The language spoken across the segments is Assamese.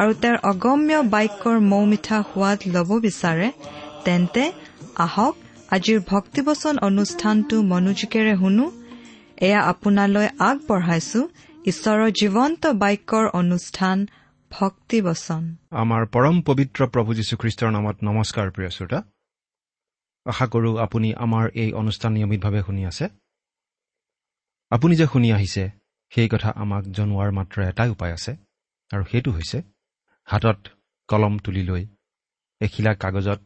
আৰু তেওঁৰ অগম্য বাক্যৰ মৌ মিঠা সোৱাদ ল'ব বিচাৰে তেন্তে আহক আজিৰ ভক্তিবচন অনুষ্ঠানটো মনোযোগেৰে শুনো। এয়া আপোনালৈ আগবঢ়াইছো ঈশ্বৰৰ জীৱন্ত বাক্যৰ অনুষ্ঠান ভক্তিবচন। আমাৰ পৰম পবিত্ৰ প্ৰভু যীশুখ্ৰীষ্টৰ নামত নমস্কাৰ প্ৰিয় শ্ৰোতা। আশা কৰোঁ আপুনি আমাৰ এই অনুষ্ঠান নিয়মিতভাৱে শুনি আছে। আপুনি যে শুনি আহিছে সেই কথা আমাক জনোৱাৰ মাত্ৰ এটাই উপায় আছে আৰু সেইটো হৈছে হাতত কলম তুলি লৈ এখিলা কাগজত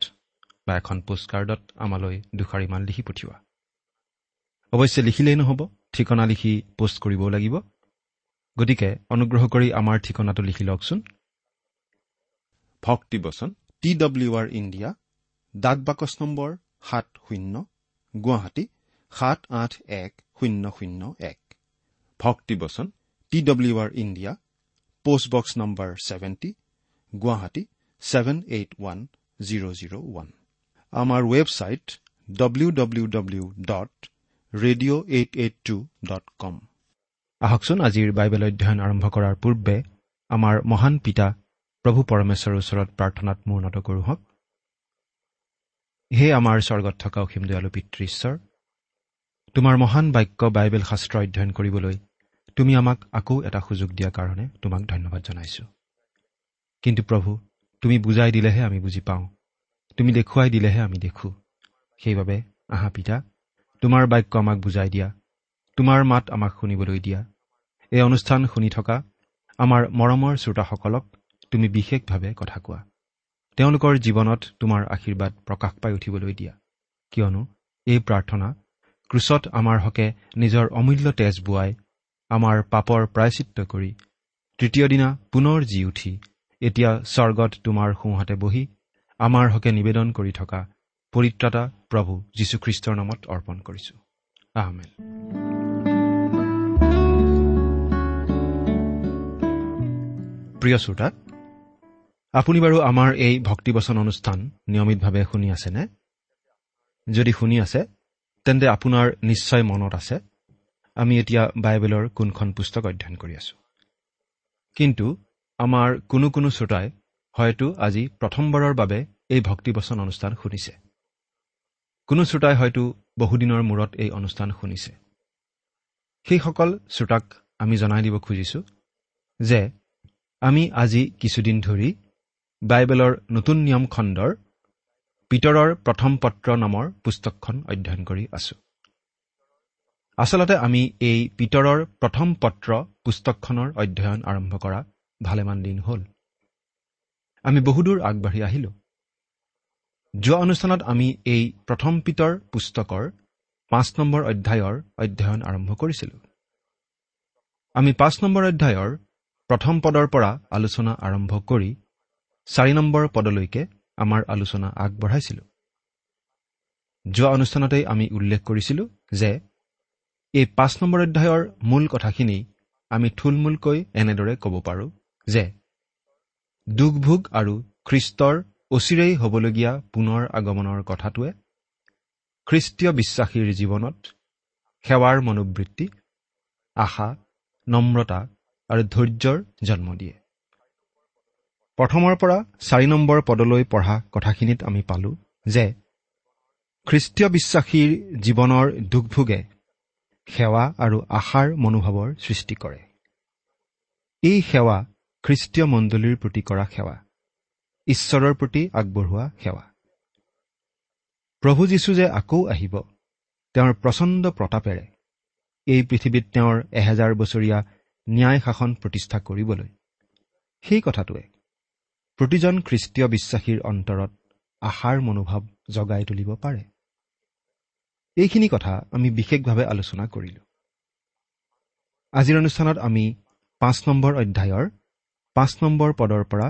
বা এখন পোষ্টকাৰ্ডত আমালৈ দুষাৰিমান লিখি পঠিওৱা। অৱশ্যে লিখিলেই নহ'ব ঠিকনা লিখি পোষ্ট কৰিবও লাগিব। গতিকে অনুগ্ৰহ কৰি আমাৰ ঠিকনাটো লিখি লওকচোন। ভক্তিবচন টি ডব্লিউ আৰ ইণ্ডিয়া ডাক বাকচ নম্বৰ সাত শূন্য গুৱাহাটী সাত আঠ এক শূন্য শূন্য এক। ভক্তিবচন T W R India postbox number seventy Guwahati seven eight one zero' zero' one আমাৰ website W W W dot radio' eight eight two dot com আহকচোন আজিৰ বাইবেল অধ্যয়ন আৰম্ভ কৰাৰ পূৰ্বে আমাৰ মহান পিতা প্ৰভু পৰমেশ্বৰৰ ওচৰত প্ৰাৰ্থনাত মূৰ্ণত কৰোঁ হওক। হে আমাৰ স্বৰ্গত থকা অসীম দয়ালু পিতৃ ঈশ্বৰ তোমাৰ মহান বাক্য বাইবেল শাস্ত্ৰ অধ্যয়ন কৰিবলৈ তুমি আমাক আকৌ এটা সুযোগ দিয়াৰ কাৰণে তোমাক ধন্যবাদ জনাইছো। কিন্তু প্ৰভু তুমি বুজাই দিলেহে আমি বুজি পাওঁ। তুমি দেখুৱাই দিলেহে আমি দেখোঁ। সেইবাবে আহা পিতা তোমাৰ বাক্য আমাক বুজাই দিয়া। তোমাৰ মাত আমাক শুনিবলৈ দিয়া। এই অনুষ্ঠান শুনি থকা আমাৰ মৰমৰ শ্ৰোতাসকলক তুমি বিশেষভাৱে কথা কোৱা। তেওঁলোকৰ জীৱনত তোমাৰ আশীৰ্বাদ প্ৰকাশ পাই উঠিবলৈ দিয়া। কিয়নো এই প্ৰাৰ্থনা ক্ৰুচত আমাৰ হকে নিজৰ অমূল্য তেজ বোৱাই আমাৰ পাপৰ প্ৰায়চিত্ৰ কৰি তৃতীয় দিনা পুনৰ জি উঠি এতিয়া স্বৰ্গত তোমাৰ সোঁহাতে বহি আমাৰ হকে নিবেদন কৰি থকা পৰিত্ৰাতা প্ৰভু যীশুখ্ৰীষ্টৰ নামত অৰ্পণ কৰিছো। আহমেন। প্ৰিয় শ্ৰোতা আপুনি বাৰু আমাৰ এই ভক্তিবচন অনুষ্ঠান নিয়মিতভাৱে শুনি আছেনে? যদি শুনি আছে তেন্তে আপোনাৰ নিশ্চয় মনত আছে আমি এতিয়া বাইবেলৰ কোনখন পুস্তক অধ্যয়ন কৰি আছো। কিন্তু আমাৰ কোনো কোনো শ্ৰোতাই হয়তো আজি প্ৰথমবাৰৰ বাবে এই ভক্তিবচন অনুষ্ঠান শুনিছে। কোনো শ্ৰোতাই হয়তো বহুদিনৰ মূৰত এই অনুষ্ঠান শুনিছে। সেইসকল শ্ৰোতাক আমি জনাই দিব খুজিছোঁ যে আমি আজি কিছুদিন ধৰি বাইবেলৰ নতুন নিয়ম খণ্ডৰ পিতৰৰ প্ৰথম পত্ৰ নামৰ পুস্তকখন অধ্যয়ন কৰি আছো। আচলতে আমি এই পিতৰৰ প্ৰথম পত্ৰ পুস্তকখনৰ অধ্যয়ন আৰম্ভ কৰা ভালেমান দিন হ'ল। আমি বহুদূৰ আগবাঢ়ি আহিলো। যোৱা অনুষ্ঠানত আমি এই প্ৰথম পিতৰ পুস্তকৰ পাঁচ নম্বৰ অধ্যায়ৰ অধ্যয়ন আৰম্ভ কৰিছিলো। আমি পাঁচ নম্বৰ অধ্যায়ৰ প্ৰথম পদৰ পৰা আলোচনা আৰম্ভ কৰি চাৰি নম্বৰ পদলৈকে আমাৰ আলোচনা আগবঢ়াইছিলো। যোৱা অনুষ্ঠানতেই আমি উল্লেখ কৰিছিলো যে এই পাঁচ নম্বৰ অধ্যায়ৰ মূল কথাখিনি আমি থুলমূলকৈ এনেদৰে ক'ব পাৰোঁ। যে দুখ ভোগ আৰু খ্ৰীষ্টৰ অচিৰেই হ'বলগীয়া পুনৰ আগমনৰ কথাটোৱে খ্ৰীষ্টীয় বিশ্বাসীৰ জীৱনত সেৱাৰ মনোবৃত্তি আশা নম্ৰতা আৰু ধৈৰ্যৰ জন্ম দিয়ে। প্ৰথমৰ পৰা চাৰি নম্বৰ পদলৈ পঢ়া কথাখিনিত আমি পালো যে খ্ৰীষ্টীয় বিশ্বাসীৰ জীৱনৰ দুখভোগে সেৱা আৰু আশাৰ মনোভাৱৰ সৃষ্টি কৰে। এই সেৱা খ্ৰীষ্টীয় মণ্ডলীৰ প্ৰতি কৰা সেৱা। ঈশ্বৰৰ প্ৰতি আগবঢ়োৱা সেৱা। প্ৰভু যীশু যে আকৌ আহিব তেওঁৰ প্ৰচণ্ড প্ৰতাপেৰে এই পৃথিৱীত তেওঁৰ এহেজাৰ বছৰীয়া ন্যায় শাসন প্ৰতিষ্ঠা কৰিবলৈ। সেই কথাটোৱে প্ৰতিজন খ্ৰীষ্টীয় বিশ্বাসীৰ অন্তৰত আশাৰ মনোভাৱ জগাই তুলিব পাৰে। এইখিনি কথা আমি বিশেষভাৱে আলোচনা কৰিলো। আজিৰ অনুষ্ঠানত আমি পাঁচ নম্বৰ অধ্যায়ৰ পাঁচ নম্বৰ পদৰ পৰা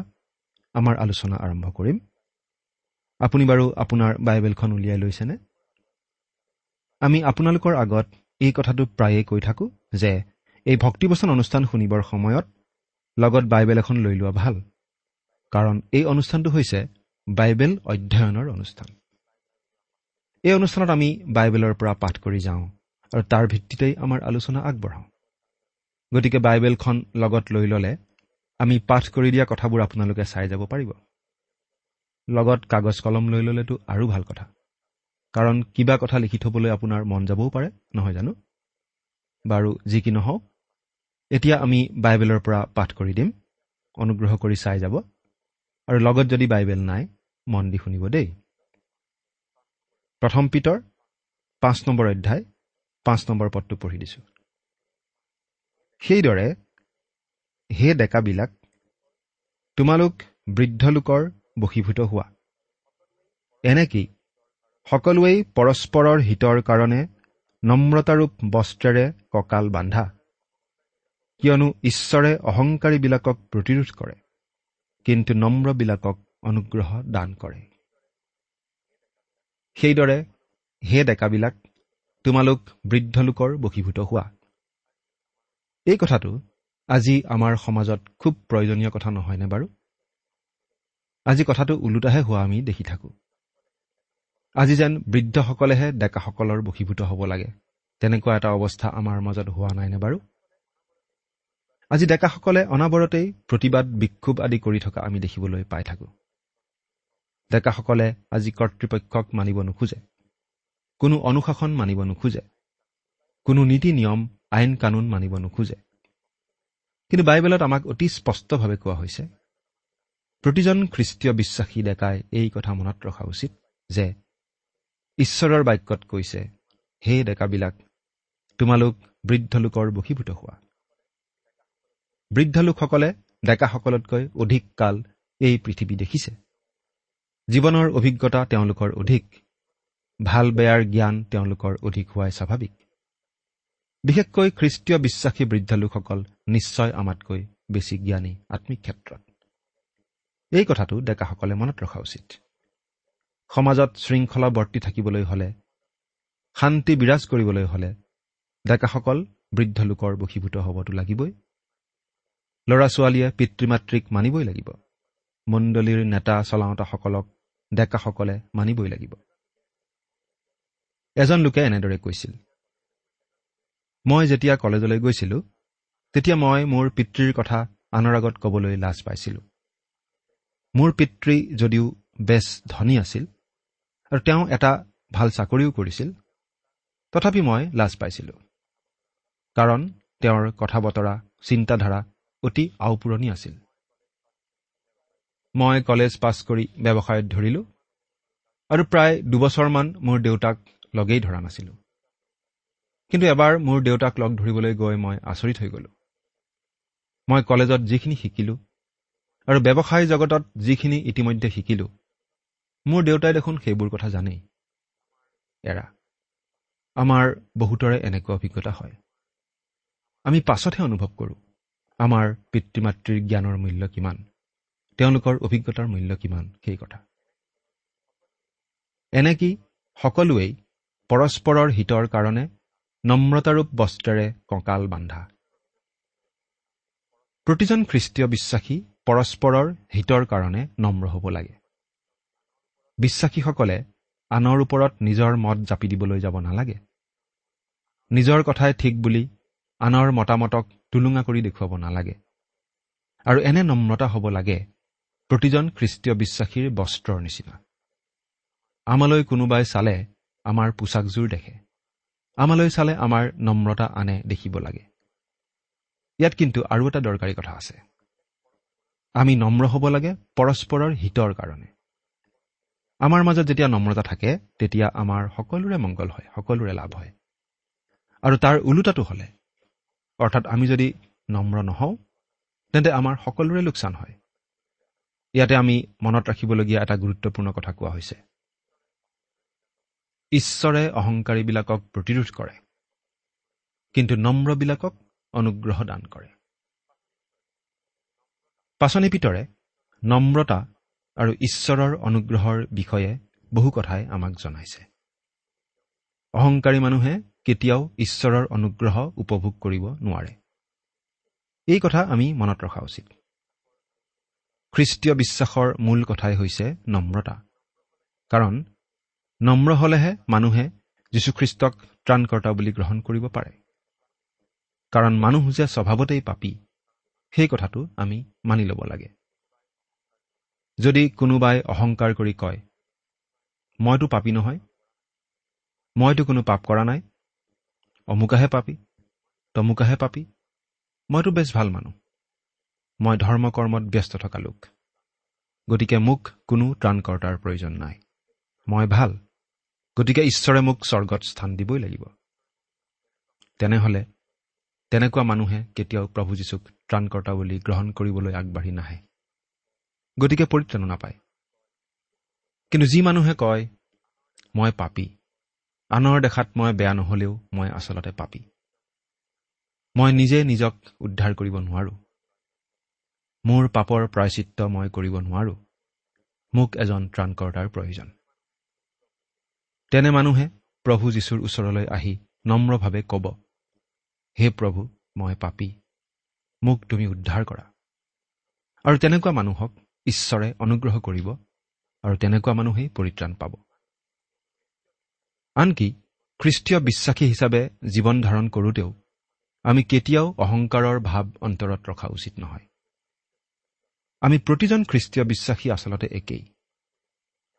আমাৰ আলোচনা আৰম্ভ কৰিম। আপুনি বাৰু আপোনাৰ বাইবেলখন উলিয়াই লৈছেনে? আমি আপোনালোকৰ আগত এই কথাটো প্ৰায়ে কৈ থাকোঁ যে এই ভক্তিবচন অনুষ্ঠান শুনিবৰ সময়ত লগত বাইবেল এখন লৈ লোৱা ভাল কাৰণ এই অনুষ্ঠানটো হৈছে বাইবেল অধ্যয়নৰ অনুষ্ঠান। এই অনুষ্ঠানত আমি বাইবেলৰ পৰা পাঠ কৰি যাওঁ আৰু তাৰ ভিত্তিতেই আমাৰ আলোচনা আগবঢ়াওঁ। গতিকে বাইবেলখন লগত লৈ ল'লে আমি পাঠ কৰি দিয়া কথাবোৰ আপোনালোকে চাই যাব পাৰিব। লগত কাগজ কলম লৈ ল'লেতো আৰু ভাল কথা। কাৰণ কিবা কথা লিখি থ'বলৈ আপোনাৰ মন যাবও পাৰে নহয় জানো? বাৰু যি কি নহওক এতিয়া আমি বাইবেলৰ পৰা পাঠ কৰি দিম অনুগ্ৰহ কৰি চাই যাব। আৰু লগত যদি বাইবেল নাই মন দি শুনিব দেই। প্ৰথম পিতৰ পাঁচ নম্বৰ অধ্যায় পাঁচ নম্বৰ পদটো পঢ়ি দিছোঁ। সেইদৰে হে ডেকাবিলাক তোমালোক বৃদ্ধ লোকৰ বশীভূত হোৱা। এনেকি সকলোৱেই পৰস্পৰৰ হিতৰ কাৰণে নম্ৰতাৰূপ বস্ত্ৰেৰে কঁকাল বান্ধা কিয়নো ঈশ্বৰে অহংকাৰীবিলাকক প্ৰতিৰোধ কৰে কিন্তু নম্ৰবিলাকক অনুগ্ৰহ দান কৰে। সেইদৰে হে ডেকাবিলাক তোমালোক বৃদ্ধ লোকৰ বশীভূত হোৱা। এই কথাটো আজি আমাৰ সমাজত খুব প্ৰয়োজনীয় কথা নহয়নে বাৰু? আজি কথাটো ওলোটাহে হোৱা আমি দেখি থাকোঁ। আজি যেন বৃদ্ধসকলেহে ডেকাসকলৰ বশীভূত হ'ব লাগে। তেনেকুৱা এটা অৱস্থা আমাৰ মাজত হোৱা নাইনে বাৰু? আজি ডেকাসকলে অনাবৰতেই প্ৰতিবাদ বিক্ষোভ আদি কৰি থকা আমি দেখিবলৈ পাই থাকোঁ। ডেকাসকলে আজি কৰ্তৃপক্ষক মানিব নোখোজে। কোনো অনুশাসন মানিব নোখোজে। কোনো নীতি নিয়ম আইন কানুন মানিব নোখোজে। কিন্তু বাইবেলত আমাক অতি স্পষ্টভাৱে কোৱা হৈছে প্ৰতিজন খ্ৰীষ্টীয় বিশ্বাসী ডেকাই এই কথা মনত ৰখা উচিত যে ঈশ্বৰৰ বাক্যত কৈছে হে ডেকাবিলাক তোমালোক বৃদ্ধ লোকৰ বশীভূত হোৱা। বৃদ্ধ লোকসকলে ডেকাসকলতকৈ অধিক কাল এই পৃথিৱী দেখিছে। জীৱনৰ অভিজ্ঞতা তেওঁলোকৰ অধিক ভাল বেয়াৰ জ্ঞান তেওঁলোকৰ অধিক হোৱাই স্বাভাৱিক। বিশেষকৈ খ্ৰীষ্টীয় বিশ্বাসী বৃদ্ধ লোকসকল নিশ্চয় আমাতকৈ বেছি জ্ঞানী আত্মিক ক্ষেত্ৰত এই কথাটো ডেকাসকলে মনত ৰখা উচিত। সমাজত শৃংখলা বৰ্তি থাকিবলৈ হ'লে শান্তি বিৰাজ কৰিবলৈ হ'লে ডেকাসকল বৃদ্ধ লোকৰ বশীভূত হ'বতো লাগিবই। ল'ৰা ছোৱালীয়ে পিতৃ মাতৃক মানিবই লাগিব। মণ্ডলীৰ নেতা চলাওঁতাসকলক ডেকাসকলে মানিবই লাগিব। এজন লোকে এনেদৰে কৈছিল মই যেতিয়া কলেজলৈ গৈছিলোঁ তেতিয়া মই মোৰ পিতৃৰ কথা আনৰ আগত ক'বলৈ লাজ পাইছিলোঁ। মোৰ পিতৃ যদিও বেছ ধনী আছিল আৰু তেওঁ এটা ভাল চাকৰিও কৰিছিল তথাপি মই লাজ পাইছিলোঁ। কাৰণ তেওঁৰ কথা বতৰা চিন্তাধাৰা অতি আওপুৰণি আছিল। মই কলেজ পাছ কৰি ব্যৱসায়ত ধৰিলোঁ আৰু প্ৰায় দুবছৰমান মোৰ দেউতাক লগেই ধৰা নাছিলোঁ। কিন্তু এবাৰ মোৰ দেউতাক লগ ধৰিবলৈ গৈ মই আচৰিত হৈ গ'লোঁ। মই কলেজত যিখিনি শিকিলোঁ আৰু ব্যৱসায় জগতত যিখিনি ইতিমধ্যে শিকিলোঁ মোৰ দেউতাই দেখোন সেইবোৰ কথা জানেই। এৰা আমাৰ বহুতৰে এনেকুৱা অভিজ্ঞতা হয়। আমি পাছতহে অনুভৱ কৰোঁ আমাৰ পিতৃ মাতৃৰ জ্ঞানৰ মূল্য কিমান তেওঁলোকৰ অভিজ্ঞতাৰ মূল্য কিমান সেই কথা। এনেকি সকলোৱেই পৰস্পৰৰ হিতৰ কাৰণে নম্ৰতাৰূপ বস্ত্ৰেৰে কঁকাল বান্ধা। প্ৰতিজন খ্ৰীষ্টীয় বিশ্বাসী পৰস্পৰৰ হিতৰ কাৰণে নম্ৰ হ'ব লাগে। বিশ্বাসীসকলে আনৰ ওপৰত নিজৰ মত জাপি দিবলৈ যাব নালাগে। নিজৰ কথাই ঠিক বুলি আনৰ মতামতক টুলুঙা কৰি দেখুৱাব নালাগে। আৰু এনে নম্ৰতা হ'ব লাগে প্ৰতিজন খ্ৰীষ্টীয় বিশ্বাসীৰ বস্ত্ৰৰ নিচিনা। আমালৈ কোনোবাই চালে আমাৰ পোচাকযোৰ দেখে। আমালৈ চালে আমাৰ নম্ৰতা আনে দেখিব লাগে। ইয়াত কিন্তু আৰু এটা দৰকাৰী কথা আছে। আমি নম্ৰ হ'ব লাগে পৰস্পৰৰ হিতৰ কাৰণে। আমাৰ মাজত যেতিয়া নম্ৰতা থাকে তেতিয়া আমাৰ সকলোৰে মংগল হয় সকলোৰে লাভ হয়। আৰু তাৰ ওলোটাটো হ'লে অৰ্থাৎ আমি যদি নম্ৰ নহওঁ তেন্তে আমাৰ সকলোৰে লোকচান হয়। ইয়াতে আমি মনত ৰাখিবলগীয়া এটা গুৰুত্বপূৰ্ণ কথা কোৱা হৈছে। ঈশ্বৰে অহংকাৰীবিলাকক প্ৰতিৰোধ কৰে কিন্তু নম্ৰবিলাকক অনুগ্ৰহ দান কৰে। পাচনি পিতৰে নম্ৰতা আৰু ঈশ্বৰৰ অনুগ্ৰহৰ বিষয়ে বহু কথাই আমাক জনাইছে। অহংকাৰী মানুহে কেতিয়াও ঈশ্বৰৰ অনুগ্ৰহ উপভোগ কৰিব নোৱাৰে। এই কথা আমি মনত ৰখা উচিত। খ্ৰীষ্টীয় বিশ্বাসৰ মূল কথাই হৈছে নম্ৰতা। কাৰণ নম্ৰ হলেহে মানুহে যীশুখ্ৰীষ্টক ত্ৰাণকৰ্তা বুলি গ্ৰহণ কৰিব পাৰে। কাৰণ মানুহ যে স্বভাৱতেই পাপী সেই কথাটো আমি মানি ল'ব লাগে। যদি কোনোবাই অহংকাৰ কৰি কয় মইতো পাপী নহয় মইতো কোনো পাপ কৰা নাই অমুকাহে পাপী তমুকাহে পাপী মইতো বেছ ভাল মানুহ মই ধৰ্ম কৰ্মত ব্যস্ত থকা লোক গতিকে মোক কোনো ত্ৰাণকৰ্তাৰ প্ৰয়োজন নাই মই ভাল। গতিকে ঈশ্বৰে মোক স্বৰ্গত স্থান দিবই লাগিব। তেনেহ'লে তেনেকুৱা মানুহে কেতিয়াও প্ৰভু যীশুক ত্ৰাণকৰ্তা বুলি গ্ৰহণ কৰিবলৈ আগবাঢ়ি নাহে। গতিকে পৰিত্ৰাণো নাপায়। কিন্তু যি মানুহে কয় মই পাপী আনৰ দেখাত মই বেয়া নহ'লেও মই আচলতে পাপী। মই নিজে নিজক উদ্ধাৰ কৰিব নোৱাৰোঁ। মোৰ পাপৰ প্ৰায়চিত্ৰ মই কৰিব নোৱাৰোঁ। মোক এজন ত্ৰাণকৰ্তাৰ প্ৰয়োজন। তেনে মানুহে প্ৰভু যীশুৰ ওচৰলৈ আহি নম্ৰভাৱে ক'ব হে প্ৰভু মই পাপী। মোক তুমি উদ্ধাৰ কৰা। আৰু তেনেকুৱা মানুহক ঈশ্বৰে অনুগ্ৰহ কৰিব আৰু তেনেকুৱা মানুহেই পৰিত্ৰাণ পাব। আনকি খ্ৰীষ্টীয় বিশ্বাসী হিচাপে জীৱন ধাৰণ কৰোঁতেও আমি কেতিয়াও অহংকাৰৰ ভাৱ অন্তৰত ৰখা উচিত নহয়। আমি প্ৰতিজন খ্ৰীষ্টীয় বিশ্বাসী আচলতে একেই।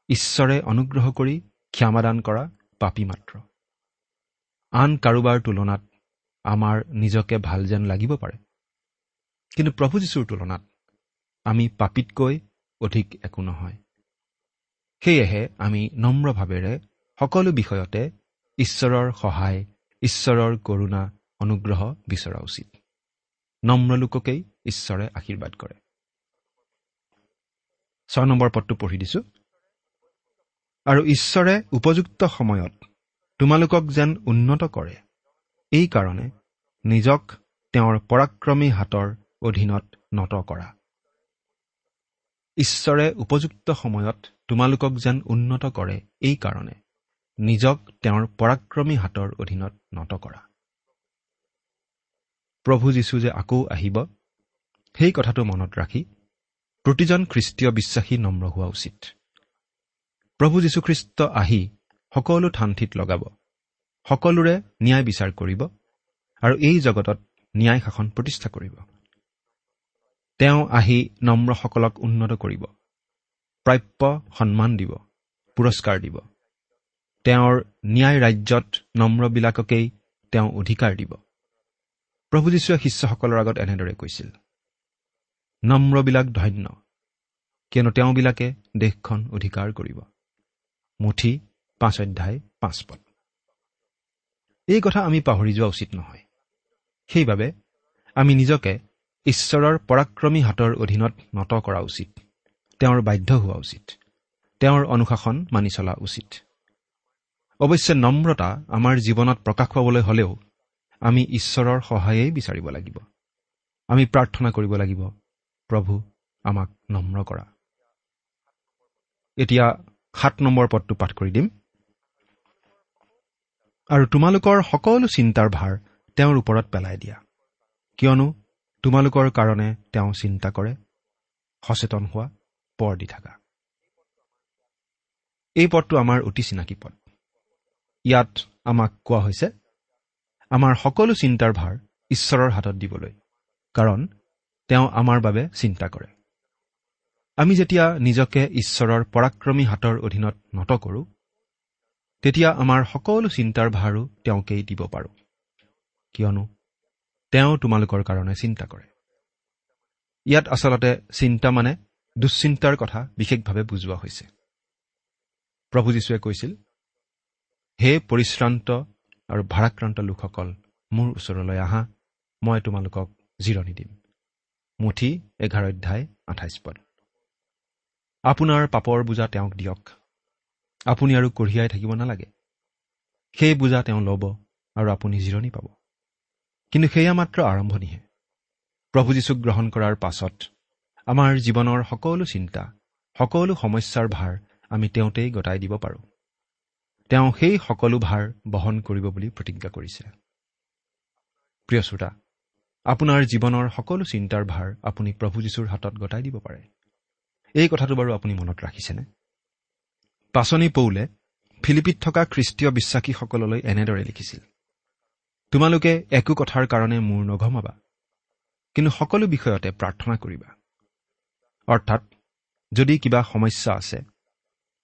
ঈশ্বৰে অনুগ্ৰহ কৰি ক্ষমাদান কৰা পাপী মাত্ৰ। আন কাৰোবাৰ তুলনাত আমাৰ নিজকে ভাল যেন লাগিব পাৰে। কিন্তু প্ৰভু যীশুৰ তুলনাত আমি পাপীতকৈ অধিক একো নহয়। সেয়েহে আমি নম্ৰভাৱেৰে সকলো বিষয়তে ঈশ্বৰৰ সহায় ঈশ্বৰৰ কৰুণা অনুগ্ৰহ বিচৰা উচিত। নম্ৰ লোককেই ঈশ্বৰে আশীৰ্বাদ কৰে। ছয় নম্বৰ পদটো পঢ়ি দিছো। আৰু ঈশ্বৰে উপযুক্ত সময়ত তোমালোকক যেন উন্নত কৰে। এই কাৰণে নিজক তেওঁৰ পৰাক্ৰমী হাতৰ অধীনত নত কৰা। ঈশ্বৰে উপযুক্ত সময়ত তোমালোকক যেন উন্নত কৰে এই কাৰণে নিজক তেওঁৰ পৰাক্ৰমী হাতৰ অধীনত নত কৰা। প্ৰভু যীশু যে আকৌ আহিব সেই কথাটো মনত ৰাখি প্ৰতিজন খ্ৰীষ্টীয় বিশ্বাসী নম্ৰ হোৱা উচিত। প্ৰভু যীশুখ্ৰীষ্ট আহি সকলো থানঠিত লগাব। সকলোৰে ন্যায় বিচাৰ কৰিব আৰু এই জগতত ন্যায় শাসন প্ৰতিষ্ঠা কৰিব। তেওঁ আহি নম্ৰসকলক উন্নত কৰিব। প্ৰাপ্য সন্মান দিব পুৰস্কাৰ দিব। তেওঁৰ ন্যায় ৰাজ্যত নম্ৰবিলাককেই তেওঁ অধিকাৰ দিব। প্ৰভু যীশুৱে শিষ্যসকলৰ আগত এনেদৰে কৈছিল নম্ৰবিলাক ধন্য কিয়নো তেওঁবিলাকে দেশখন অধিকাৰ কৰিব। মুঠি পাঁচ অধ্যায় পাঁচ পদ। এই কথা আমি পাহৰি যোৱা উচিত নহয়। সেইবাবে আমি নিজকে ঈশ্বৰৰ পৰাক্ৰমী হাতৰ অধীনত নত কৰা উচিত। তেওঁৰ বাধ্য হোৱা উচিত। তেওঁৰ অনুশাসন মানি চলা উচিত। অৱশ্যে নম্ৰতা আমাৰ জীৱনত প্ৰকাশ পাবলৈ হ'লেও আমি ঈশ্বৰৰ সহায়েই বিচাৰিব লাগিব। আমি প্ৰাৰ্থনা কৰিব লাগিব প্ৰভু আমাক নম্ৰ কৰা। এতিয়া সাত নম্বৰ পদটো পাঠ কৰি দিম। আৰু তোমালোকৰ সকলো চিন্তাৰ ভাৰ তেওঁৰ ওপৰত পেলাই দিয়া। কিয়নো তোমালোকৰ কাৰণে তেওঁ চিন্তা কৰে সচেতন হোৱা পৰ দি থকা। এই পদটো আমাৰ অতি চিনাকি পদ। ইয়াত আমাক কোৱা হৈছে আমাৰ সকলো চিন্তাৰ ভাৰ ঈশ্বৰৰ হাতত দিবলৈ কাৰণ তেওঁ আমাৰ বাবে চিন্তা কৰে। আমি যেতিয়া নিজকে ঈশ্বৰৰ পৰাক্ৰমী হাতৰ অধীনত নত কৰোঁ তেতিয়া আমাৰ সকলো চিন্তাৰ ভাৰো তেওঁকেই দিব পাৰোঁ। কিয়নো তেওঁ তোমালোকৰ কাৰণে চিন্তা কৰে। ইয়াত আচলতে চিন্তা মানে দুশ্চিন্তাৰ কথা বিশেষভাৱে বুজোৱা হৈছে। প্ৰভু যীশুৱে কৈছিল হে পৰিশ্ৰান্ত আৰু ভাৰাক্ৰান্ত লোকসকল মোৰ ওচৰলৈ আহা মই তোমালোকক জিৰণি দিম। মুঠি এঘাৰ অধ্যায় আঠাইছ পদ। আপোনাৰ পাপৰ বোজা তেওঁক দিয়ক। আপুনি আৰু কঢ়িয়াই থাকিব নালাগে। সেই বোজা তেওঁ ল'ব আৰু আপুনি জিৰণি পাব। কিন্তু সেয়া মাত্ৰ আৰম্ভণিহে। প্ৰভু যীশুক গ্ৰহণ কৰাৰ পাছত আমাৰ জীৱনৰ সকলো চিন্তা সকলো সমস্যাৰ ভাৰ আমি তেওঁতেই গতাই দিব পাৰোঁ। তেওঁ সেই সকলো ভাৰ বহন কৰিব বুলি প্ৰতিজ্ঞা কৰিছে। প্ৰিয় শ্ৰোতা আপোনাৰ জীৱনৰ সকলো চিন্তাৰ ভাৰ আপুনি প্ৰভু যীশুৰ হাতত গতাই দিব পাৰে। এই কথাটো বাৰু আপুনি মনত ৰাখিছেনে? পাচনি পৌলে ফিলিপিত থকা খ্ৰীষ্টীয় বিশ্বাসীসকললৈ এনেদৰে লিখিছিল তোমালোকে একো কথাৰ কাৰণে মূৰ নঘমাবা কিন্তু সকলো বিষয়তে প্ৰাৰ্থনা কৰিবা। অৰ্থাৎ যদি কিবা সমস্যা আছে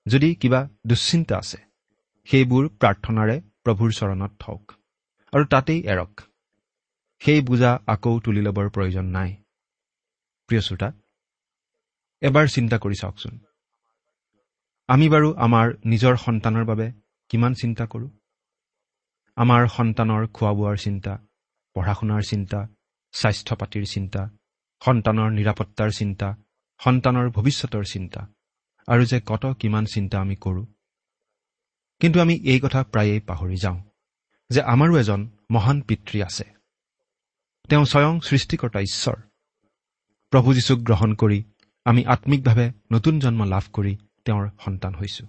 যদি কিবা দুশ্চিন্তা আছে সেইবোৰ প্ৰাৰ্থনাৰে প্ৰভুৰ চৰণত থওক আৰু তাতেই এৰক। সেই বোজা আকৌ তুলি ল'বৰ প্ৰয়োজন নাই। প্ৰিয় শ্ৰোতা এবাৰ চিন্তা কৰি চাওকচোন। আমি বাৰু আমাৰ নিজৰ সন্তানৰ বাবে কিমান চিন্তা কৰোঁ? আমাৰ সন্তানৰ খোৱা বোৱাৰ চিন্তা পঢ়া শুনাৰ চিন্তা স্বাস্থ্য পাতিৰ চিন্তা সন্তানৰ নিৰাপত্তাৰ চিন্তা সন্তানৰ ভৱিষ্যতৰ চিন্তা আৰু যে কত কিমান চিন্তা আমি কৰোঁ। কিন্তু আমি এই কথা প্ৰায়েই পাহৰি যাওঁ যে আমাৰো এজন মহান পিতৃ আছে। তেওঁ স্বয়ং সৃষ্টিকৰ্তা ঈশ্বৰ। প্ৰভু যীশুক গ্ৰহণ কৰি আমি আত্মিকভাৱে নতুন জন্ম লাভ কৰি তেওঁৰ সন্তান হৈছো।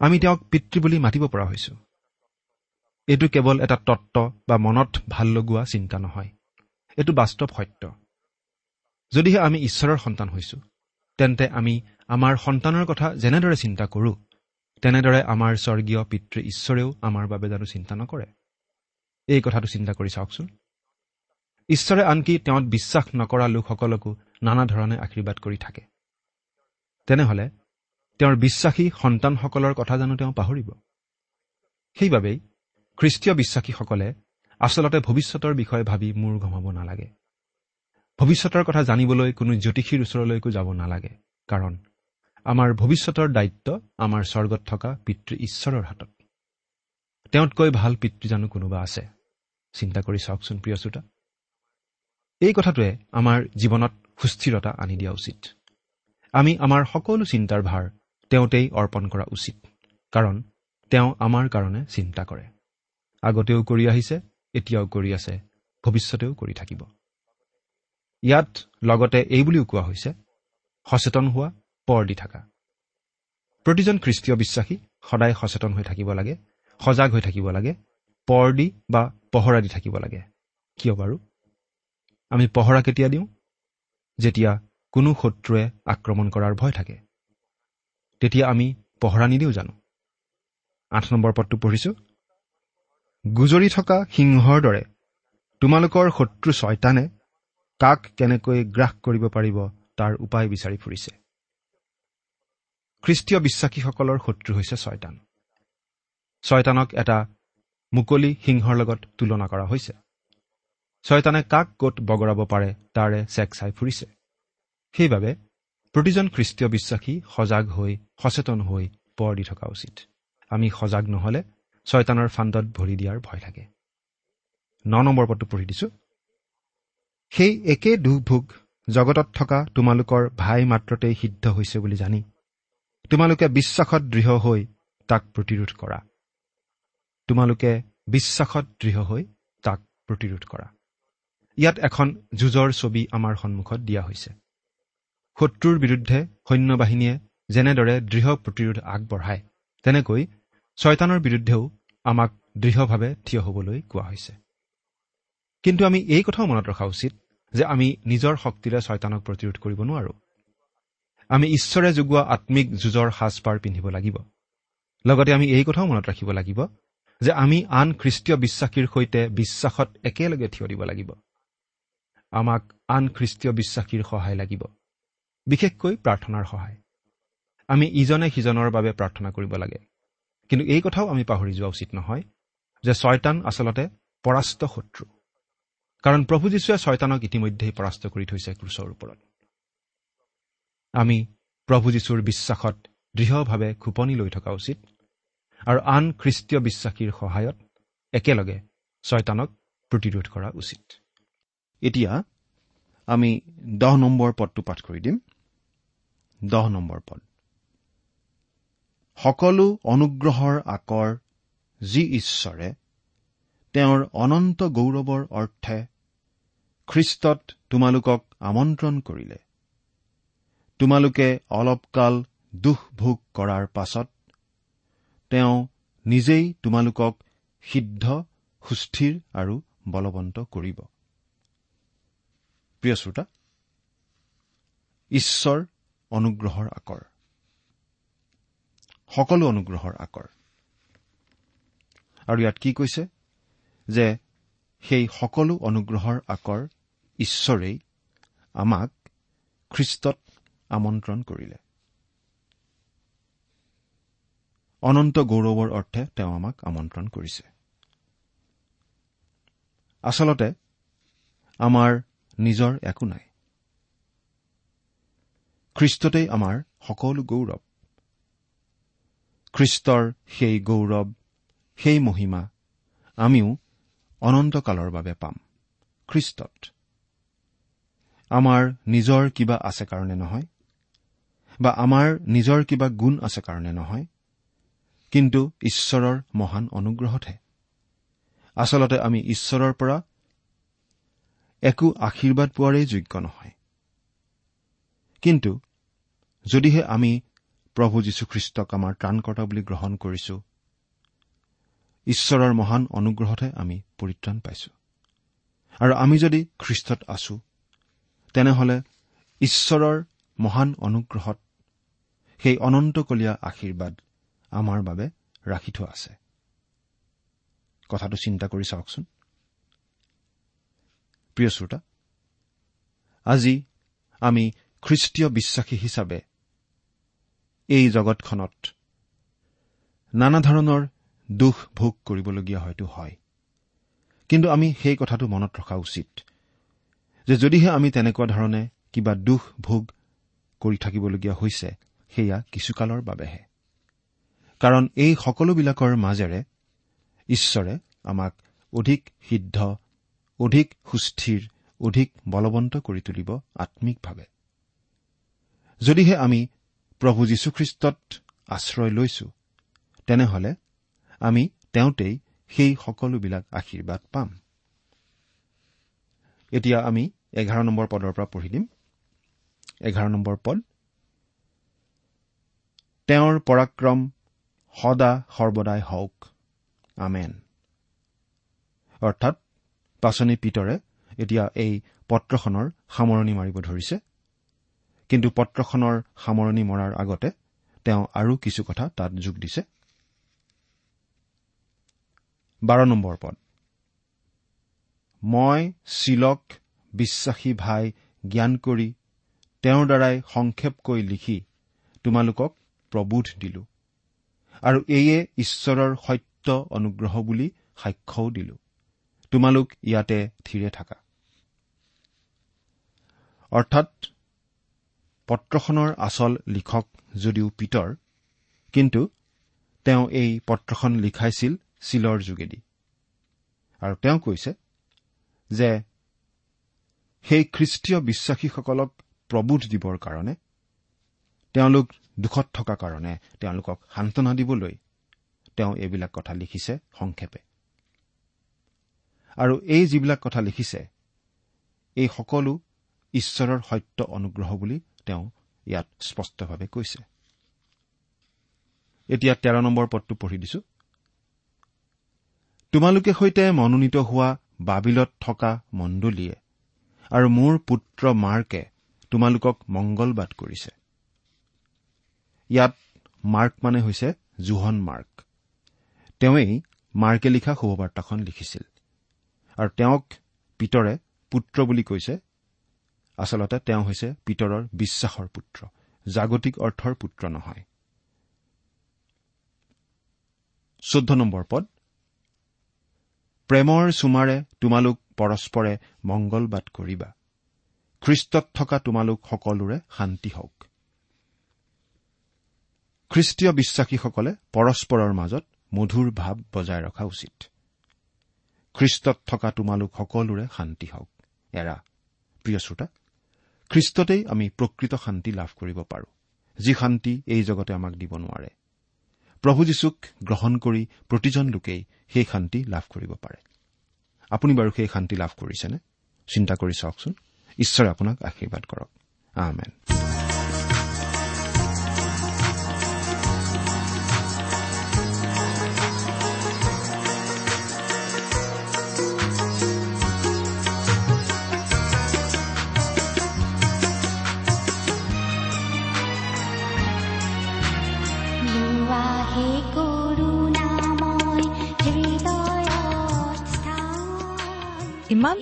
আমি তেওঁক পিতৃ বুলি মাতিব পৰা হৈছো। এইটো কেৱল এটা তত্ত্ব বা মনত ভাল লগোৱা চিন্তা নহয়। এইটো বাস্তৱ সত্য। যদিহে আমি ঈশ্বৰৰ সন্তান হৈছো তেন্তে আমি আমাৰ সন্তানৰ কথা যেনেদৰে চিন্তা কৰোঁ তেনেদৰে আমাৰ স্বৰ্গীয় পিতৃ ঈশ্বৰেও আমাৰ বাবে জানো চিন্তা নকৰে। এই কথাটো চিন্তা কৰি চাওকচোন। ঈশ্বৰে আনকি তেওঁত বিশ্বাস নকৰা লোকসকলকো নানা ধৰণে আশীৰ্বাদ কৰি থাকে। তেনেহলে তেওঁৰ বিশ্বাসী সন্তানসকলৰ কথা জানো তেওঁ পাহৰিব? সেইবাবেই খ্ৰীষ্টীয় বিশ্বাসীসকলে আচলতে ভৱিষ্যতৰ বিষয়ে ভাবি মূৰ ঘমাব নালাগে। ভৱিষ্যতৰ কথা জানিবলৈ কোনো জ্যোতিষীৰ ওচৰলৈকো যাব নালাগে কাৰণ আমাৰ ভৱিষ্যতৰ দায়িত্ব আমাৰ স্বৰ্গত থকা পিতৃ ঈশ্বৰৰ হাতত। তেওঁতকৈ ভাল পিতৃ জানো কোনোবা আছে? চিন্তা কৰি চাওকচোন প্ৰিয় শ্ৰোতা। এই কথাটোৱে আমাৰ জীৱনত সুস্থিৰতা আনি দিয়া উচিত। আমি আমাৰ সকলো চিন্তাৰ ভাৰ তেওঁতেই অৰ্পণ কৰা উচিত কাৰণ তেওঁ আমাৰ কাৰণে চিন্তা কৰে। আগতেও কৰি আহিছে এতিয়াও কৰি আছে ভৱিষ্যতেও কৰি থাকিব। ইয়াত লগতে এই বুলিও কোৱা হৈছে সচেতন হোৱা পৰ দি থকা। প্ৰতিজন খ্ৰীষ্টীয় বিশ্বাসী সদায় সচেতন হৈ থাকিব লাগে সজাগ হৈ থাকিব লাগে পৰ দি বা পহৰা দি থাকিব লাগে। কিয় বাৰু? আমি পহৰা কেতিয়া দিওঁ? যেতিয়া কোনো শত্ৰুৱে আক্ৰমণ কৰাৰ ভয় থাকে। তেতিয়া আমি পহৰা নিদিওঁ জানো? আঠ নম্বৰ পদটো পঢ়িছো। গুজৰি থকা সিংহৰ দৰে তোমালোকৰ শত্ৰু ছয়তানে কাক কেনেকৈ গ্ৰাস কৰিব পাৰিব তাৰ উপায় বিচাৰি ফুৰিছে। খ্ৰীষ্টীয় বিশ্বাসীসকলৰ শত্ৰু হৈছে ছয়তান। ছয়তানক এটা মুকলি সিংহৰ লগত তুলনা কৰা হৈছে। ছয়তানে কাক ক'ত বগৰাব পাৰে তাৰে চেক চাই ফুৰিছে। সেইবাবে প্ৰতিজন খ্ৰীষ্টীয় বিশ্বাসী সজাগ হৈ সচেতন হৈ পৰ দি থকা উচিত। আমি সজাগ নহলে ছয়তানৰ ফাণ্ডত ভৰি দিয়াৰ ভয় থাকে ন নম্বৰ পদটো পঢ়ি দিছো। সেই একে দুখ ভোগ জগতত থকা তোমালোকৰ ভাই মাত্ৰতেই সিদ্ধ হৈছে বুলি জানি তোমালোকে বিশ্বাসত দৃঢ় হৈ তাক প্ৰতিৰোধ কৰা। তোমালোকে বিশ্বাসত দৃঢ় হৈ তাক প্ৰতিৰোধ কৰা। ইয়াত এখন যুঁজৰ ছবি আমাৰ সন্মুখত দিয়া হৈছে। শত্ৰুৰ বিৰুদ্ধে সৈন্য বাহিনীয়ে যেনেদৰে দৃঢ় প্ৰতিৰোধ আগবঢ়ায় তেনেকৈ ছয়তানৰ বিৰুদ্ধেও আমাক দৃঢ়ভাৱে থিয় হ'বলৈ কোৱা হৈছে। কিন্তু আমি এই কথাও মনত ৰখা উচিত যে আমি নিজৰ শক্তিৰে ছয়তানক প্ৰতিৰোধ কৰিব নোৱাৰো। আমি ঈশ্বৰে যোগোৱা আত্মিক যুঁজৰ সাজপাৰ পিন্ধিব লাগিব। লগতে আমি এই কথাও মনত ৰাখিব লাগিব যে আমি আন খ্ৰীষ্টীয় বিশ্বাসীৰ সৈতে বিশ্বাসত একেলগে থিয় দিব লাগিব। আমাক আন খ্ৰীষ্টীয় বিশ্বাসীৰ সহায় লাগিব। বিশেষকৈ প্ৰাৰ্থনাৰ সহায়। আমি ইজনে সিজনৰ বাবে প্ৰাৰ্থনা কৰিব লাগে। কিন্তু এই কথাও আমি পাহৰি যোৱা উচিত নহয় যে ছয়তান আচলতে পৰাস্ত শত্ৰু। কাৰণ প্ৰভু যীশুৱে ছয়তানক ইতিমধ্যেই পৰাস্ত কৰি থৈছে ক্ৰুচৰ ওপৰত। আমি প্ৰভু যীশুৰ বিশ্বাসত দৃঢ়ভাৱে খোপনি লৈ থকা উচিত আৰু আন খ্ৰীষ্টীয় বিশ্বাসীৰ সহায়ত একেলগে ছয়তানক প্ৰতিৰোধ কৰা উচিত। এতিয়া আমি দহ নম্বৰ পদটো পাঠ কৰি দিম। দহ নম্বৰ পদ। সকলো অনুগ্ৰহৰ আকৰ যি ঈশ্বৰে তেওঁৰ অনন্ত গৌৰৱৰ অৰ্থে খ্ৰীষ্টত তোমালোকক আমন্ত্ৰণ কৰিলে। তোমালোকে অলপকাল দুখ ভোগ কৰাৰ পাছত তেওঁ নিজেই তোমালোকক সিদ্ধ সুস্থিৰ আৰু বলৱন্ত কৰিব। প্ৰিয় শ্ৰোতা ঈশ্বৰ অনুগ্ৰহৰ আকৰ। সকলো অনুগ্ৰহৰ আকৰ। আৰু ইয়াত কি কৈছে? যে সেই সকলো অনুগ্ৰহৰ আকৰ ঈশ্বৰেই আমাক খ্ৰীষ্টত আমন্ত্ৰণ কৰিলে। অনন্ত গৌৰৱৰ অৰ্থে তেওঁ আমাক আমন্ত্ৰণ কৰিছে। আচলতে আমাৰ নিজৰ একো নাই। খ্ৰীষ্টতেই আমাৰ সকলো গৌৰৱ। খ্ৰীষ্টৰ সেই গৌৰৱ সেই মহিমা আমিও অনন্তকালৰ বাবে পাম খ্ৰীষ্টত। আমাৰ নিজৰ কিবা আছে কাৰণে নহয় বা আমাৰ নিজৰ কিবা গুণ আছে কাৰণে নহয় কিন্তু ঈশ্বৰৰ মহান অনুগ্ৰহতহে। আচলতে আমি ঈশ্বৰৰ পৰা একো আশীৰ্বাদ পোৱাৰেই যোগ্য নহয়। কিন্তু যদিহে আমি প্ৰভু যীশুখ্ৰীষ্টক আমাৰ ত্ৰাণকৰ্তা বুলি গ্ৰহণ কৰিছো ঈশ্বৰৰ মহান অনুগ্ৰহতহে আমি পৰিত্ৰাণ পাইছো। আৰু আমি যদি খ্ৰীষ্টত আছো তেনেহলে ঈশ্বৰৰ মহান অনুগ্ৰহত সেই অনন্তকলীয়া আশীৰ্বাদ আমাৰ বাবে ৰাখি থোৱা আছে। কথাটো চিন্তা কৰি চাওকচোন। প্ৰিয় শ্ৰোতা আজি আমি খ্ৰীষ্টীয় বিশ্বাসী হিচাপে এই জগতখনত নানা ধৰণৰ দুখ ভোগ কৰিবলগীয়া হয়তো হয়। কিন্তু আমি সেই কথাটো মনত ৰখা উচিত যে যদিহে আমি তেনেকুৱা ধৰণে কিবা দুখ ভোগ কৰি থাকিবলগীয়া হৈছে সেয়া কিছুকালৰ বাবেহে। কাৰণ এই সকলোবিলাকৰ মাজেৰে ঈশ্বৰে আমাক অধিক সিদ্ধ অধিক সুস্থিৰ অধিক বলৱন্ত কৰি তুলিব আম্মিকভাৱে যদিহে আমি প্ৰভু যীশুখ্ৰীষ্টত আশ্ৰয় লৈছো তেনেহলে আমি তেওঁতেই সেই সকলোবিলাক আশীৰ্বাদ পাম। এতিয়া আমি এঘাৰ নম্বৰ পদৰ পৰা পঢ়ি দিম। এঘাৰ নম্বৰ পদ। তেওঁৰ পৰাক্ৰম সদা সৰ্বদাই হওক। আমেন। অৰ্থাৎ পাচনি পিতৰে এতিয়া এই পত্ৰখনৰ সামৰণি মাৰিব ধৰিছে। কিন্তু পত্ৰখনৰ সামৰণি মৰাৰ আগতে তেওঁ আৰু কিছু কথা তাত যোগ দিছে। মই চিলক বিশ্বাসী ভাই জ্ঞান কৰি তেওঁৰ দ্বাৰাই সংক্ষেপকৈ লিখি তোমালোকক প্ৰবোধ দিলো। আৰু এয়ে ঈশ্বৰৰ সত্য অনুগ্ৰহ বুলি সাক্ষ্যও দিলো। তোমালোক ইয়াতে থিৰে থাকা। অৰ্থাৎ পত্ৰখনৰ আচল লিখক যদিও পিতৰ কিন্তু তেওঁ এই পত্ৰখন লিখাইছিল চিলৰ যোগেদি। আৰু তেওঁ কৈছে যে সেই খ্ৰীষ্টীয় বিশ্বাসীসকলক প্ৰবোধ দিবৰ কাৰণে তেওঁলোক দুখত থকা কাৰণে তেওঁলোকক সান্তনা দিবলৈ তেওঁ এইবিলাক কথা লিখিছে সংক্ষেপে। আৰু এই যিবিলাক কথা লিখিছে এই সকলো ঈশ্বৰৰ সত্য অনুগ্ৰহ বুলি তেওঁ ইয়াত স্পষ্টভাৱে কৈছে। এতিয়া তেৰ নম্বৰ পদটো পঢ়ি দিছো। তোমালোকে সৈতে মনোনীত হোৱা বাবিলত থকা মণ্ডলীয়ে আৰু মোৰ পুত্ৰ মাৰ্কে তোমালোকক মংগলবাদ কৰিছে। ইয়াত মাৰ্ক মানে হৈছে জোহন মাৰ্ক। তেওঁই মাৰ্কে লিখা শুভবাৰ্তাখন লিখিছিল। আৰু তেওঁক পিতৰে পুত্ৰ বুলি কৈছে। আচলতে তেওঁ হৈছে পিতৰৰ বিশ্বাসৰ পুত্ৰ জাগতিক অৰ্থৰ পুত্ৰ নহয়। চৈধ্য নম্বৰ পদ। প্ৰেমৰ চুমাৰে তোমালোক পৰস্পৰে মংগলবাদ কৰিবা। খ্ৰীষ্টত থকা তোমালোক সকলোৰে শান্তি হওক। খ্ৰীষ্টীয় বিশ্বাসীসকলে পৰস্পৰৰ মাজত মধুৰ ভাৱ বজাই ৰখা উচিত। খ্ৰীষ্টত থকা তোমালোক সকলোৰে শান্তি হওক। এৰা প্ৰিয় শ্ৰোতা খ্ৰীষ্টতেই আমি প্ৰকৃত শান্তি লাভ কৰিব পাৰোঁ। যি শান্তি এই জগতে আমাক দিব নোৱাৰে। প্ৰভু যীশুক গ্ৰহণ কৰি প্ৰতিজন লোকেই সেই শান্তি লাভ কৰিব পাৰে। আপুনি বাৰু সেই শান্তি লাভ কৰিছেনে? চিন্তা কৰি চাওকচোন। ঈশ্বৰে আপোনাক আশীৰ্বাদ কৰক।